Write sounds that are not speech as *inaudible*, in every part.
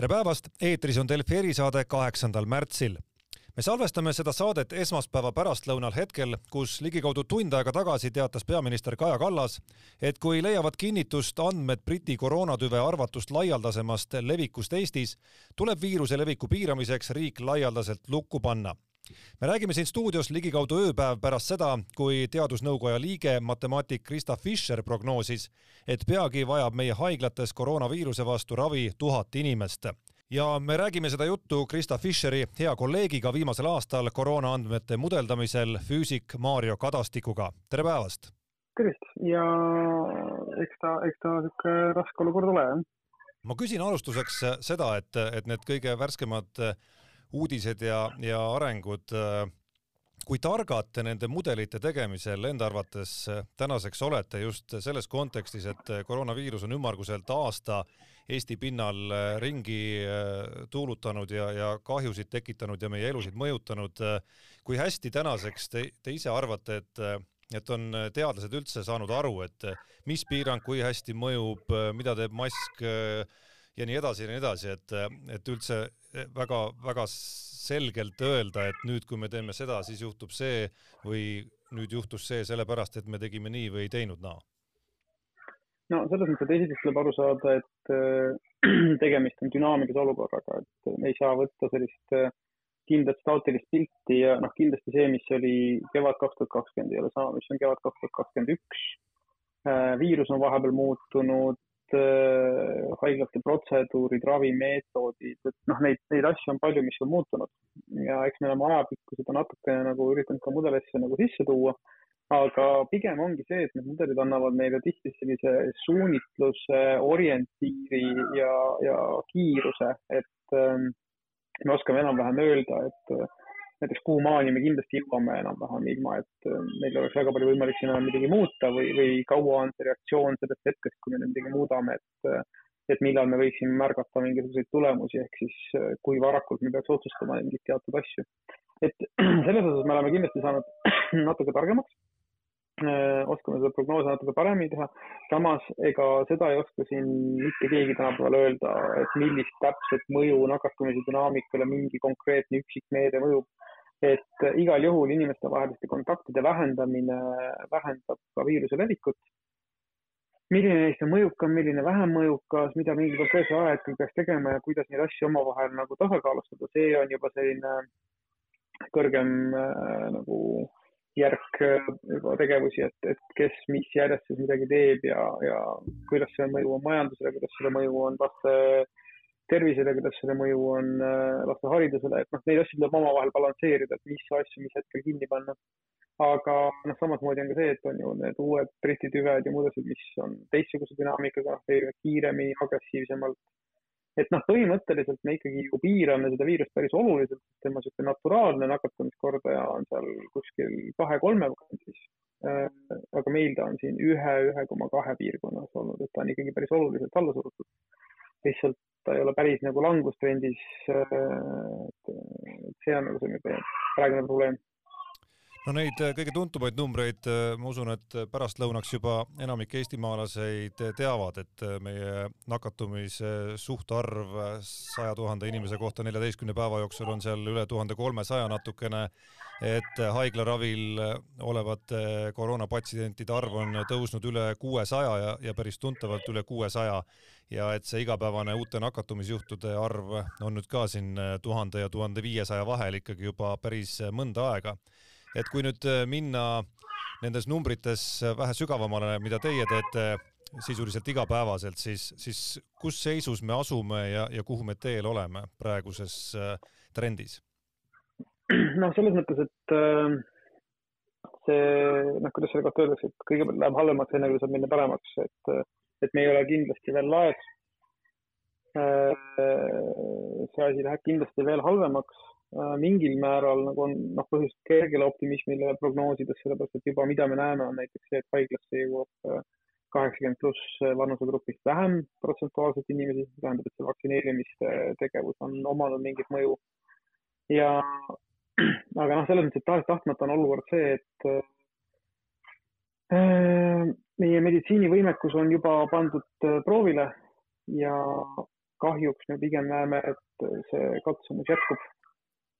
tere päevast, eetris on Delfi erisaade kaheksandal märtsil. me salvestame seda saadet esmaspäeva pärastlõunal hetkel, kus ligikaudu tund aega tagasi teatas peaminister Kaja Kallas, et kui leiavad kinnitust andmed Briti koroonatüve arvatust laialdasemast levikust Eestis, tuleb viiruse leviku piiramiseks riik laialdaselt lukku panna me räägime siin stuudios ligikaudu ööpäev pärast seda, kui teadusnõukoja liige, matemaatik Krista Fischer prognoosis, et peagi vajab meie haiglates koroonaviiruse vastu ravi tuhat inimest. ja me räägime seda juttu Krista Fischeri hea kolleegiga viimasel aastal koroona andmete mudeldamisel, füüsik Mario Kadastikuga. tere päevast! tervist ja eks ta, eks ta niisugune raske olukord ole, jah. ma küsin alustuseks seda, et, et need kõige värskemad uudised ja, ja arengud. Äh, kui targad te nende mudelite tegemisel enda arvates äh, tänaseks olete just selles kontekstis, et äh, koroonaviirus on ümmarguselt aasta Eesti pinnal ringi tuulutanud ja, ja kahjusid tekitanud ja meie elusid mõjutanud. kui hästi tänaseks te, te ise arvate, et et on teadlased üldse saanud aru, et mis piirang kui hästi mõjub, mida teeb mask ja nii edasi ja nii edasi, et, et üldse väga-väga selgelt öelda, et nüüd, kui me teeme seda, siis juhtub see või nüüd juhtus see sellepärast, et me tegime nii või ei teinud naa? no selles mõttes, et esiteks tuleb aru saada, et äh, *clears throat* tegemist on dünaamilise olukorraga, et ei saa võtta sellist äh, kindlat staatilist pilti ja noh, kindlasti see, mis oli kevad kaks tuhat kakskümmend, ei ole sama, mis on kevad kaks tuhat kakskümmend üks. Äh, viirus on vahepeal muutunud, haiglate protseduurid, ravimeetodid, et noh, neid, neid asju on palju, mis on muutunud ja eks me oleme ajapikku seda natukene nagu üritanud ka mudelisse nagu sisse tuua. aga pigem ongi see, et need mudelid annavad meile tihti sellise suunitluse, orientiiri ja, ja kiiruse, et ähm, me oskame enam-vähem öelda, et äh, näiteks kuhumaani me kindlasti jõuame enam-vähem ilma, et äh, meil oleks väga palju võimalik siin enam midagi muuta või, või kaua on see reaktsioon sellest hetkest, kui me midagi muudame, et äh, et millal me võiksime märgata mingisuguseid tulemusi, ehk siis äh, kui varakult me peaks otsustama mingeid teatud asju. et *clears throat* selles osas me oleme kindlasti saanud *clears throat* natuke targemaks, oskame seda prognoose natuke paremini teha. samas ega seda ei oska siin mitte keegi tänapäeval öelda, et millist täpset mõju nakatumise dünaamikale mingi konkreetne üksik meede mõjub et igal juhul inimestevaheliste kontaktide vähendamine vähendab ka viiruse levikut. milline neist on mõjukam, milline vähem mõjukas, mida mingil konkreetsel ajahetkel peaks tegema ja kuidas neid asju omavahel nagu tasakaalustada, see on juba selline kõrgem äh, nagu järk juba tegevusi, et, et kes mis järjestuses midagi teeb ja, ja kuidas see mõju on majandusele, kuidas selle mõju on laste tervisele, kuidas selle mõju on äh, laste haridusele, et noh, neid asju tuleb omavahel balansseerida, et mis asju mis hetkel kinni panna. aga noh, samasmoodi on ka see, et on ju need uued Briti tüved ja muud asjad, mis on teistsuguse dünaamikaga, kiiremini, agressiivsemalt. et noh, põhimõtteliselt me ikkagi ju piirame seda viirust päris oluliselt, tema niisugune naturaalne nakatumiskordaja on seal kuskil kahe-kolme kandis äh, aga meil ta on siin ühe, ühe koma kahe piirkonnas olnud, et ta on ikkagi päris oluliselt alla surutud. lihtsalt ta ei ole päris nagu langustrendis. see on nagu see praegune probleem no neid äh, kõige tuntumaid numbreid, äh, ma usun, et pärastlõunaks juba enamik eestimaalaseid teavad, et äh, meie nakatumise suhtarv saja tuhande inimese kohta neljateistkümne päeva jooksul on seal üle tuhande kolmesaja natukene, et haiglaravil olevate koroonapatsientide arv on tõusnud üle kuuesaja ja, ja päris tuntavalt üle kuuesaja. Ja et see igapäevane uute nakatumisjuhtude arv on nüüd ka siin tuhande ja tuhande viiesaja vahel ikkagi juba päris mõnda aega et kui nüüd äh, minna nendes numbrites äh, vähe sügavamale, mida teie teete sisuliselt igapäevaselt, siis, siis kus seisus me asume ja, ja kuhu me teel oleme praeguses äh, trendis? noh, selles mõttes, et see, noh, kuidas selle kohta öeldakse, et kõigepealt läheb halvemaks, enne kui saab minna paremaks, et, et me ei ole kindlasti veel laes. see asi läheb kindlasti veel halvemaks Äh, mingil määral nagu on noh, põhjust kergele optimismile prognoosides, sellepärast et juba mida me näeme, on näiteks see, et haiglasse jõuab äh, kaheksakümmend pluss vanusegrupist vähem protsentuaalselt inimesi, tähendab, et see vaktsineerimiste tegevus on omanud mingit mõju. ja *clears throat* aga noh, selles mõttes, et tahes-tahtmata on olukord see, et äh, meie meditsiinivõimekus on juba pandud proovile ja kahjuks me pigem näeme, et see katsumus jätkub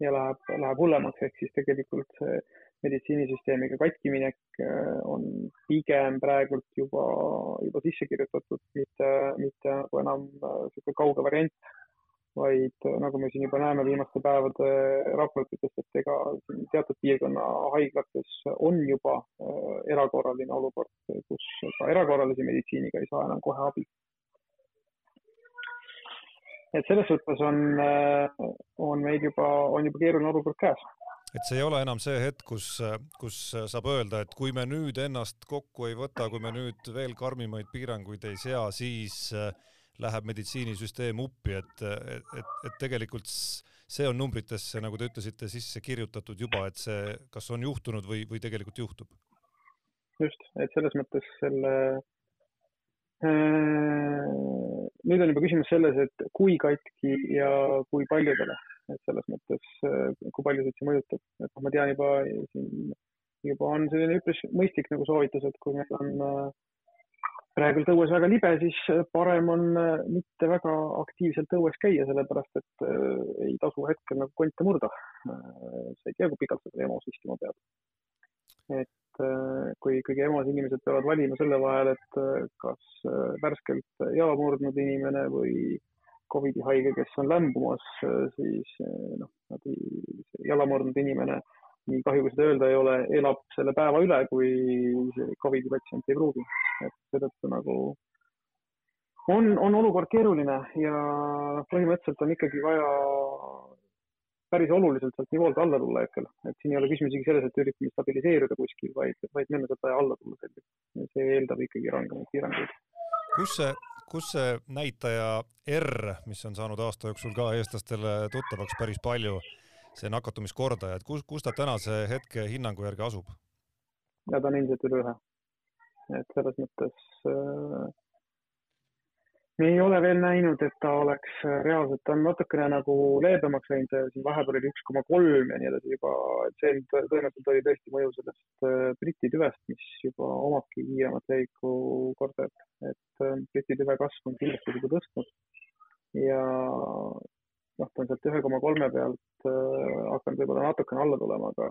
ja läheb, läheb hullemaks, ehk siis tegelikult see meditsiinisüsteemiga katkiminek äh, on pigem praegult juba, juba sisse kirjutatud, mitte, mitte nagu enam niisugune kauge variant, vaid nagu me siin juba näeme viimaste päevade raportitest, et ega teatud piirkonna haiglates on juba erakorraline olukord, kus ka erakorralise meditsiiniga ei saa enam kohe abi et selles suhtes on, äh, on meil juba, on juba keeruline olukord käes. et see ei ole enam see hetk, kus, kus saab öelda, et kui me nüüd ennast kokku ei võta, kui me nüüd veel karmimaid piiranguid ei sea, siis äh, läheb meditsiinisüsteem uppi, et, et, et, et tegelikult see on numbritesse, nagu te ütlesite, sisse kirjutatud juba, et see kas on juhtunud või, või tegelikult juhtub? just, et selles mõttes selle Äh, nüüd on juba küsimus selles, et kui katki ja kui paljudele, et selles mõttes, äh, kui paljusid see mõjutab, et noh, ma tean juba siin juba on selline üpris mõistlik nagu soovitus, et kui meil on äh, praegu õues väga libe, siis parem on mitte väga aktiivselt õues käia, sellepärast et ei tasu hetkel nagu konte murda. sa ei tea, kui pikalt sa EMO-s istuma pead. et Äh, kui ikkagi EMO-s inimesed peavad valima selle vahel, et äh, kas äh, värskelt jala murdnud inimene või Covidi haige, kes on lämbumas, siis noh, jala murdnud inimene, nii kahju kui seda öelda ei ole, elab selle päeva üle, kui Covidi patsient ei pruugi. et seetõttu nagu on, on olukord keeruline ja põhimõtteliselt on ikkagi vaja päris oluliselt sealt nivoolt alla tulla hetkel, et siin ei ole küsimus isegi selles, et üritame stabiliseeruda kuskil, vaid, vaid meil on sealt alla tulla selgelt. see eeldab ikkagi rangemaid piiranguid. kus see, kus see näitaja R, mis on saanud aasta jooksul ka eestlastele tuttavaks päris palju, see nakatumiskordaja, et kus, kus ta tänase hetke hinnangu järgi asub? ja ta on endiselt üle ühe. et selles mõttes äh, me ei ole veel näinud, et ta oleks äh, reaalselt, ta on natukene nagu leebemaks läinud, siin vahepeal oli üks koma kolm ja nii edasi juba, et see tõenäoliselt oli tõesti mõju sellest äh, Briti tüvest, mis juba omabki kiiremat leviku kordajat, et äh, Briti tüve kasv on kindlasti seda tõstnud. Ja noh, ta on sealt ühe koma kolme pealt hakanud võib-olla natukene alla tulema, aga,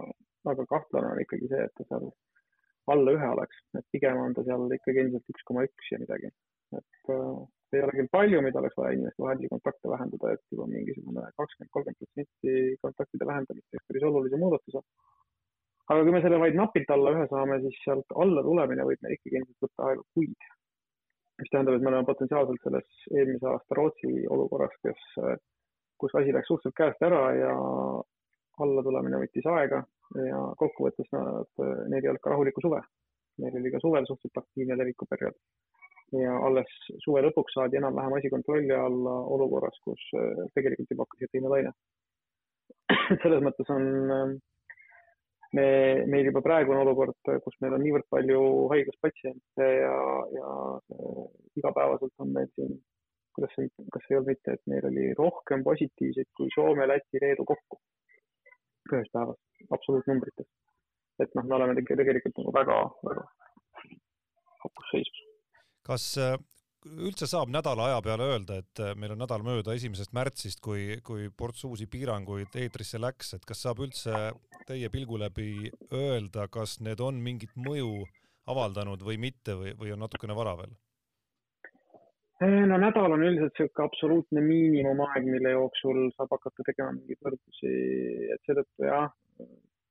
aga kahtlane on ikkagi see, et ta seal alla ühe oleks, et pigem on ta seal ikkagi endiselt üks koma üks ja midagi, et ei ole küll palju, mida oleks vaja inimeste vahelisi kontakte vähendada, et juba mingisugune kakskümmend, kolmkümmend protsenti kontaktide vähendamist teeks päris olulise muudatuse. aga kui me selle vaid napilt alla ühe saame, siis sealt alla tulemine võib meil ikkagi ilmselt võtta aega kuid. mis tähendab, et me oleme potentsiaalselt selles eelmise aasta Rootsi olukorras, kes, kus asi läks suhteliselt käest ära ja alla tulemine võttis aega ja kokkuvõttes nad, neil ei olnud ka rahulikku suve. Neil oli ka suvel suhteliselt aktiivne levikuperiood ja alles suve lõpuks saadi enam-vähem asi kontrolli alla olukorras, kus äh, tegelikult juba hakkas teine laine. selles mõttes on äh, me, meil juba praegu on olukord, kus meil on niivõrd palju haiguspatsiente ja, ja äh, igapäevaselt on meil siin, kuidas see, kas ei olnud mitte, et meil oli rohkem positiivseid kui Soome, Läti, Leedu kokku ühes päevas, absoluutnumbrites. et noh, me oleme tegelikult nagu väga, väga hapusseisus kas äh, üldse saab nädala aja peale öelda, et äh, meil on nädal mööda esimesest märtsist, kui, kui ports uusi piiranguid eetrisse läks, et kas saab üldse teie pilgu läbi öelda, kas need on mingit mõju avaldanud või mitte või, või on natukene vara veel? Äh, no nädal on üldiselt niisugune absoluutne miinimumaeg, mille jooksul saab hakata tegema mingeid võrdlusi, et seetõttu jah,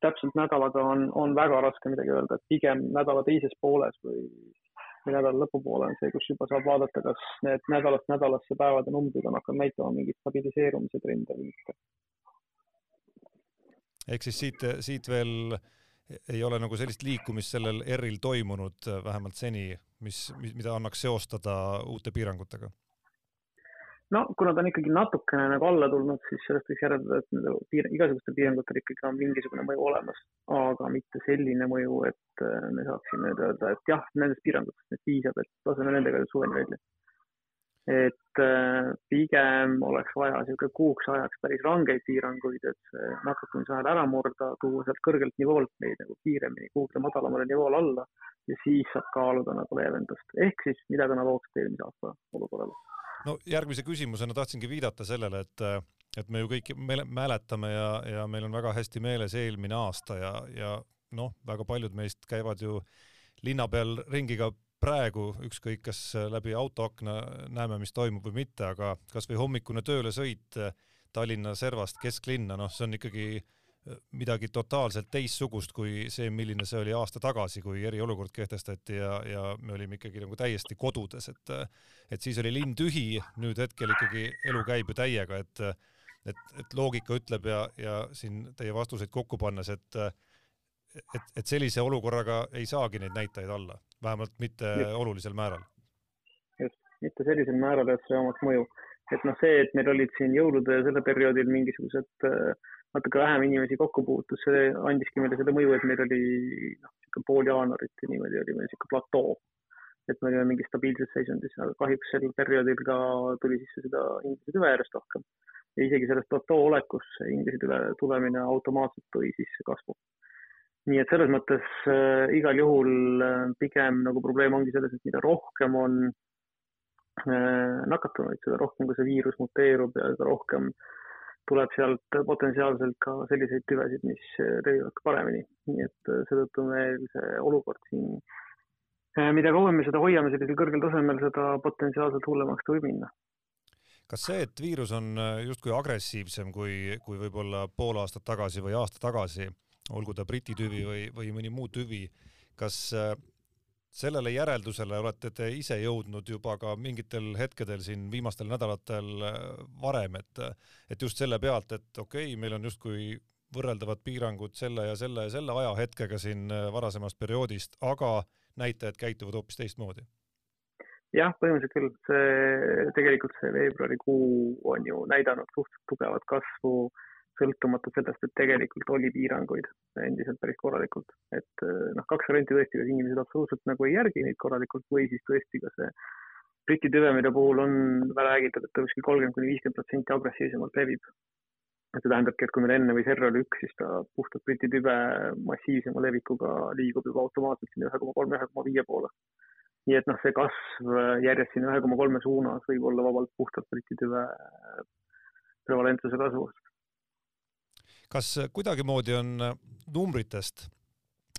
täpselt nädalaga on, on väga raske midagi öelda, et pigem nädala teises pooles või või nädala lõpupoole on see, kus juba saab vaadata, kas need nädalast nädalasse päevade numbrid on hakanud näitama mingit stabiliseerumise trende või mitte. ehk siis siit, siit veel ei ole nagu sellist liikumist sellel R-il toimunud vähemalt seni, mis, mida annaks seostada uute piirangutega no kuna ta on ikkagi natukene nagu alla tulnud, siis sellest võiks järeldada, et nende piir, igasugustel piirangutel ikkagi on mingisugune mõju olemas, aga mitte selline mõju, et äh, me saaksime öelda, et jah, nendest piirangutest nüüd piisab, et laseme nendega suveni välja. et äh, pigem oleks vaja niisugune kuuks ajaks päris rangeid piiranguid, et see nakatumisahel ära murda, tuua sealt kõrgelt nivoolt neid nagu kiiremini kuhugi madalamale nivoole alla ja siis saab kaaluda nagu leevendust, ehk siis midagi analoogset eelmise aasta olukorrale no järgmise küsimusena tahtsingi viidata sellele, et et me ju kõik mäletame ja, ja meil on väga hästi meeles eelmine aasta ja, ja noh, väga paljud meist käivad ju linna peal ringi ka praegu, ükskõik kas läbi autoakna näeme, mis toimub või mitte, aga kasvõi hommikune töölesõit Tallinna servast kesklinna, noh, see on ikkagi midagi totaalselt teistsugust kui see, milline see oli aasta tagasi, kui eriolukord kehtestati ja, ja me olime ikkagi nagu täiesti kodudes, et et siis oli linn tühi, nüüd hetkel ikkagi elu käib ju täiega, et et, et loogika ütleb ja, ja siin teie vastuseid kokku pannes, et et, et sellise olukorraga ei saagi neid näitajaid alla, vähemalt mitte just. olulisel määral. just, mitte sellisel määral, et see omaks mõju. et noh, see, et meil olid siin jõulude ja selle perioodil mingisugused äh, natuke vähem inimesi kokku puutus, see andiski meile selle mõju, et meil oli noh, niisugune pool jaanuarit ja niimoodi oli meil niisugune platoo. et me olime mingis stabiilses seisundis, aga kahjuks sel perioodil ka tuli sisse seda inglise tüve järjest rohkem. ja isegi sellest platoo olekust see inglise tüve tulemine automaatselt tõi sisse kasvu. nii et selles mõttes äh, igal juhul äh, pigem nagu probleem ongi selles, et mida rohkem on äh, nakatunuid, seda rohkem ka see viirus muteerub ja seda rohkem äh, tuleb sealt potentsiaalselt ka selliseid tüvesid, mis levivad ka paremini. nii et äh, seetõttu meil see olukord siin, äh, mida kauem me seda hoiame sellisel kõrgel tasemel, seda potentsiaalselt hullemaks ta võib minna. kas see, et viirus on äh, justkui agressiivsem kui, kui võib-olla pool aastat tagasi või aasta tagasi, olgu ta Briti tüvi või, või mõni muu tüvi, kas sellele järeldusele olete te ise jõudnud juba ka mingitel hetkedel siin viimastel nädalatel äh, varem, et, et just selle pealt, et okei okay,, meil on justkui võrreldavad piirangud selle ja selle ja selle ajahetkega siin äh, varasemast perioodist, aga näitajad käituvad hoopis teistmoodi? jah, põhimõtteliselt küll, see tegelikult see veebruarikuu on ju näidanud suhteliselt tugevat kasvu äh, sõltumata sellest, et tegelikult oli piiranguid endiselt päris korralikult. et eh, noh, kaks varianti tõesti, kas inimesed absoluutselt nagu ei järgi neid korralikult või siis tõesti ka see Briti tüve, mille puhul on räägitud, et ta kuskil kolmkümmend kuni viiskümmend protsenti agressiivsemalt levib. see tähendabki, et kui meil enne võis R oli üks, siis ta puhtalt Briti tüve massiivsema levikuga liigub juba automaatselt sinna ühe koma kolme, ühe koma viie poole. nii et noh, see kasv järjest sinna ühe koma kolme suunas võib olla vabalt puhtalt Briti tüve prevalentsuse kasvust kas kuidagimoodi on äh, numbritest,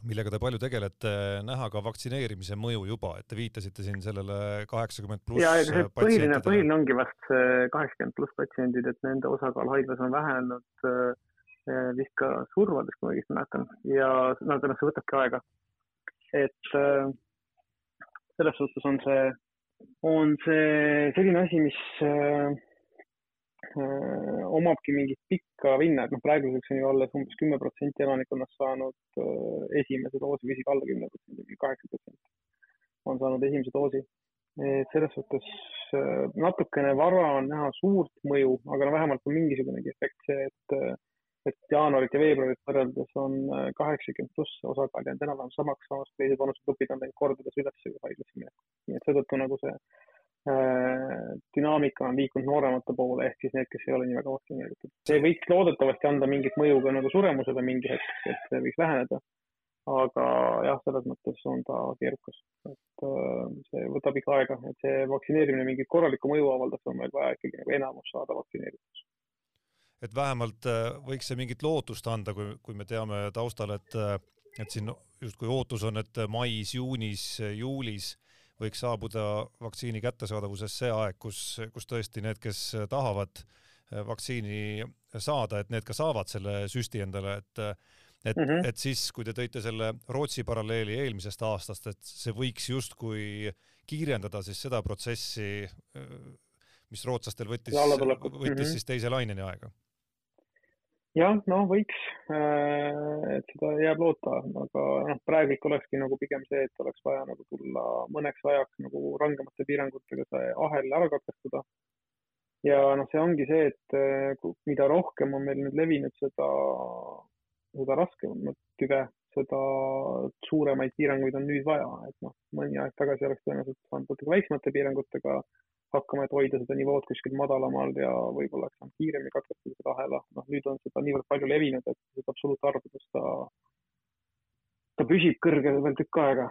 millega te palju tegelete, näha ka vaktsineerimise mõju juba, et te viitasite siin sellele kaheksakümmend pluss ja, see põhiline, põhiline ongi vast kaheksakümmend pluss patsiendid, et nende osakaal haiglas on vähenenud äh, vist ka survades, kui ma õigesti mäletan, ja no tõenäoliselt see võtabki aega. et äh, selles suhtes on see, on see selline asi, mis Äh, omabki mingit pikka vinna, et noh, praeguseks on ju alles umbes kümme protsenti elanikkonnast saanud äh, esimese doosi või isegi alla kümne protsendi, kaheksa protsenti on saanud esimese doosi. et selles suhtes äh, natukene vara on näha suurt mõju, aga no vähemalt on mingisugunegi efekt see, et et jaanuarit ja veebruarit võrreldes on kaheksakümmend pluss osakaal jäänud enam-vähem samaks, samas teised vanusegrupid on läinud kordades üles haiglasse minekul. nii et seetõttu nagu see Äh, dünaamika on liikunud nooremate poole, ehk siis need, kes ei ole nii väga vaktsineeritud. see võiks loodetavasti anda mingit mõju ka nagu suremusele mingi hetk, et see võiks väheneda. aga jah, selles mõttes on ta keerukas, et äh, see võtab ikka aega, et see vaktsineerimine mingit korralikku mõju avaldaks, on meil vaja ikkagi nagu enamus saada vaktsineeritud et vähemalt äh, võiks see mingit lootust anda, kui, kui me teame taustal, et, et siin justkui ootus on, et mais, juunis, juulis võiks saabuda vaktsiini kättesaadavuses see aeg, kus, kus tõesti need, kes tahavad eh, vaktsiini saada, et need ka saavad selle süsti endale, et et mm, -hmm. et siis, kui te tõite selle Rootsi paralleeli eelmisest aastast, et see võiks justkui kiirendada siis seda protsessi, eh, mis rootslastel võttis, võttis mm -hmm. siis teise laineni aega jah, no võiks, äh, et seda jääb loota, aga noh, praegu ikka olekski nagu pigem see, et oleks vaja nagu tulla mõneks ajaks nagu rangemate piirangutega see ahel ära katkestada. ja noh, see ongi see, et äh, mida rohkem on meil nüüd levinud seda, seda raskemat tüve, seda suuremaid piiranguid on nüüd vaja, et noh, mõni aeg tagasi oleks tõenäoliselt saanud natuke väiksemate piirangutega hakkama, et hoida seda nivood kuskil madalamal ja võib-olla oleks saanud kiiremini katkestada seda ahela. noh, nüüd on seda niivõrd palju levinud, et seda absoluutarvudes ta, ta püsib kõrgel veel tükk aega.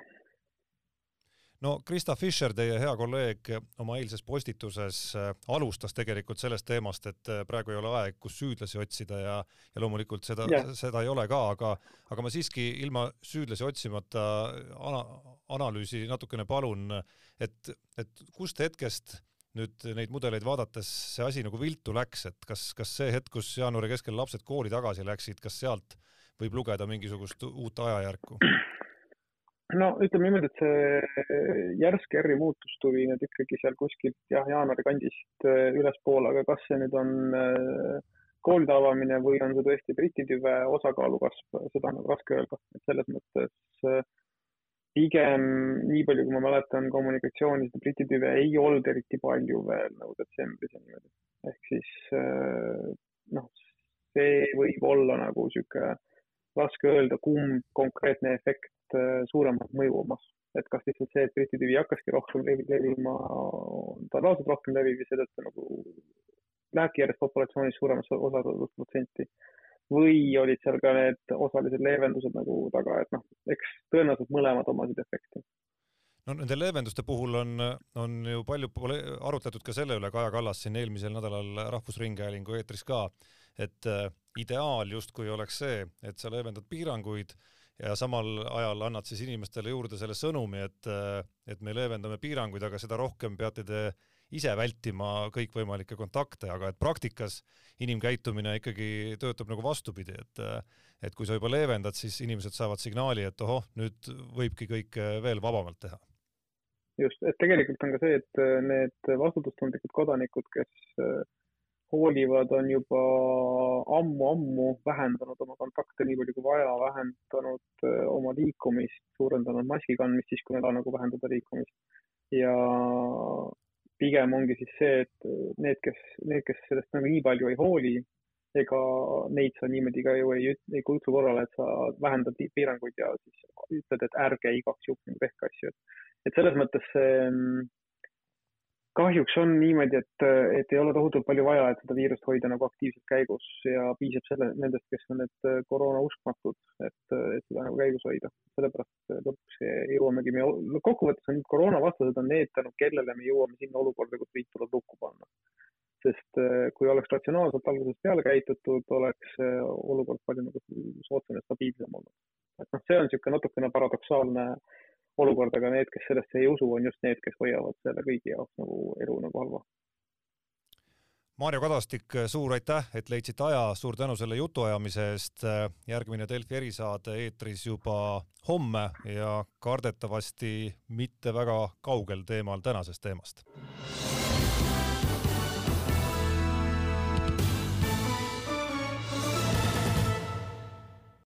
no Krista Fischer, teie hea kolleeg, oma eilses postituses äh, alustas tegelikult sellest teemast, et äh, praegu ei ole aeg, kus süüdlasi otsida ja, ja loomulikult seda yeah., seda ei ole ka, aga, aga ma siiski ilma süüdlasi otsimata ana, analüüsi natukene palun, et, et kust hetkest nüüd neid mudeleid vaadates see asi nagu viltu läks, et kas, kas see hetk, kus jaanuari keskel lapsed kooli tagasi läksid, kas sealt võib lugeda mingisugust uut ajajärku? no ütleme niimoodi, et see järsk R-i muutus tuli nüüd ikkagi seal kuskilt jah, jaanuari kandist äh, ülespoole, aga kas see nüüd on äh, koolide avamine või on see tõesti Briti tüve osakaalu kasv, seda on nagu raske öelda, et selles mõttes äh, pigem nii palju, kui ma mäletan kommunikatsiooni, seda Briti tüve ei olnud eriti palju veel nagu detsembris ja niimoodi. ehk siis noh, see võib olla nagu sihuke raske öelda, kumb konkreetne efekt Äh, suuremat mõju omas. et kas lihtsalt see, et Briti tüvi hakkaski rohkem levima, ta reaalselt rohkem levib ja seetõttu nagu lähebki järjest populatsioonis suuremasse osatähtsus protsenti või olid seal ka need osalised leevendused nagu taga, et noh, eks tõenäoliselt mõlemad omasid efekti no nende leevenduste puhul on, on ju palju arutletud ka selle üle, Kaja Kallas siin eelmisel nädalal Rahvusringhäälingu eetris ka, et äh, ideaal justkui oleks see, et sa leevendad piiranguid ja samal ajal annad siis inimestele juurde selle sõnumi, et, et me leevendame piiranguid, aga seda rohkem peate te ise vältima kõikvõimalikke kontakte, aga et praktikas inimkäitumine ikkagi töötab nagu vastupidi, et et kui sa juba leevendad, siis inimesed saavad signaali, et ohoh, nüüd võibki kõike veel vabamalt teha. just, et tegelikult on ka see, et need vastutustundlikud kodanikud, kes hoolivad, on juba ammu-ammu vähendanud oma kontakte nii palju kui vaja, vähendanud äh, oma liikumist, suurendanud maski kandmist siis, kui neil on nagu vähendada liikumist. ja pigem ongi siis see, et need, kes, need, kes sellest nagu nii palju ei hooli, ega neid sa niimoodi ka ju ei, ei kutsu korrale, et sa vähendad piiranguid ja siis ütled, et ärge igaks juhuks nagu tehke asju, et, selles mõttes see mm, kahjuks on niimoodi, et, et ei ole tohutult palju vaja, et seda viirust hoida nagu aktiivselt käigus ja piisab selle, nendest, kes on need koroona uskmatud, et, et seda nagu käigus hoida. sellepärast lõpuks jõuamegi me, kokkuvõttes on koroonavastased on need, tänu kellele me jõuame sinna olukorda, kus riik tuleb lukku panna. sest kui oleks ratsionaalselt algusest peale käitutud, oleks olukord palju nagu soodsam ja stabiilsem olnud. et noh, see on niisugune natukene paradoksaalne äh, olukord, aga need, kes sellesse ei usu, on just need, kes hoiavad selle kõigi jaoks nagu elu nagu halva. Maarjo Kadastik, suur aitäh, et leidsite aja, suur tänu selle jutuajamise eest. järgmine Delfi erisaade eetris juba homme ja kardetavasti mitte väga kaugel teemal tänasest teemast